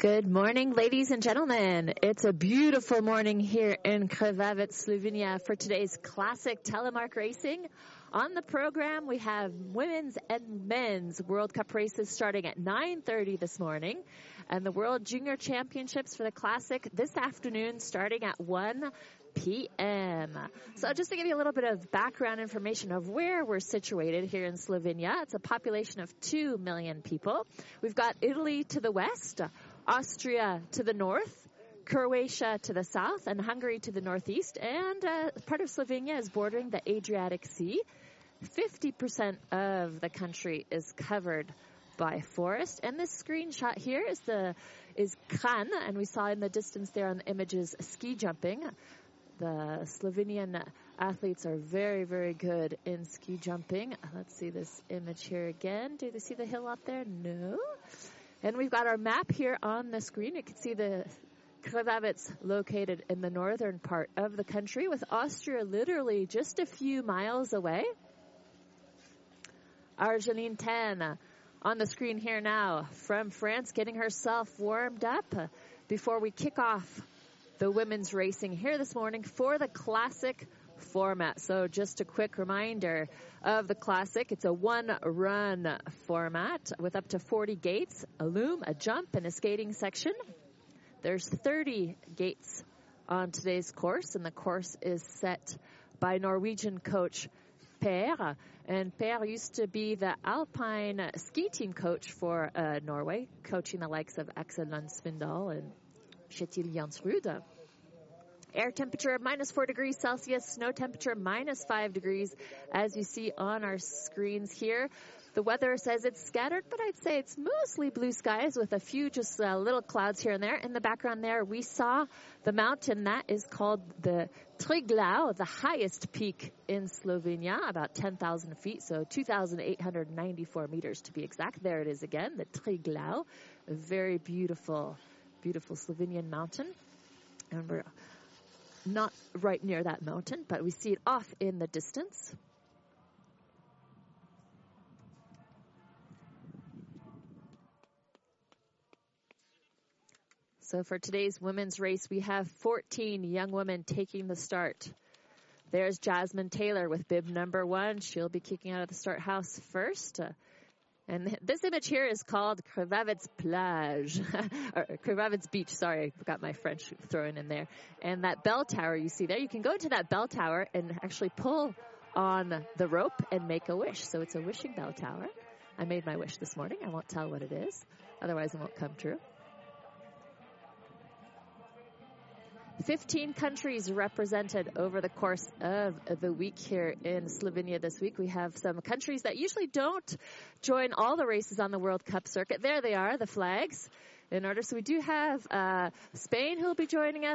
Good morning, ladies and gentlemen. It's a beautiful morning here in Krvavec, Slovenia for today's classic telemark racing. On the program, we have women's and men's World Cup races starting at 9.30 this morning and the World Junior Championships for the Classic this afternoon starting at 1 p.m. So just to give you a little bit of background information of where we're situated here in Slovenia, it's a population of 2 million people. We've got Italy to the west, Austria to the north, Croatia to the south, and Hungary to the northeast, and uh, part of Slovenia is bordering the Adriatic Sea. 50% of the country is covered by forest. And this screenshot here is the is Kranj, and we saw in the distance there on the images ski jumping. The Slovenian athletes are very, very good in ski jumping. Let's see this image here again. Do they see the hill up there? No. And we've got our map here on the screen. You can see the Krvavec located in the northern part of the country with Austria literally just a few miles away. Argeline Tan on the screen here now from France getting herself warmed up before we kick off the women's racing here this morning for the classic format. So just a quick reminder of the classic. It's a one run format with up to 40 gates, a loom, a jump, and a skating section. There's 30 gates on today's course, and the course is set by Norwegian coach Per. And Per used to be the alpine ski team coach for uh, Norway, coaching the likes of Aksel Lund Svindal and Kjetil Jansrud. Air temperature minus four degrees Celsius, snow temperature minus five degrees, as you see on our screens here. The weather says it's scattered, but I'd say it's mostly blue skies with a few just uh, little clouds here and there. In the background there, we saw the mountain that is called the Triglav, the highest peak in Slovenia, about 10,000 feet, so 2,894 meters to be exact. There it is again, the Triglav, a very beautiful, beautiful Slovenian mountain. And we're not right near that mountain, but we see it off in the distance. So for today's women's race, we have 14 young women taking the start. There's Jasmine Taylor with bib number one. She'll be kicking out of the start house first. Uh, and this image here is called Krvavec Plage, or Krvavec Beach. Sorry, I forgot my French thrown in there. And that bell tower you see there, you can go to that bell tower and actually pull on the rope and make a wish. So it's a wishing bell tower. I made my wish this morning. I won't tell what it is, otherwise it won't come true. 15 countries represented over the course of the week here in Slovenia this week. We have some countries that usually don't join all the races on the World Cup circuit. There they are, the flags. In order, so we do have uh, Spain who will be joining us,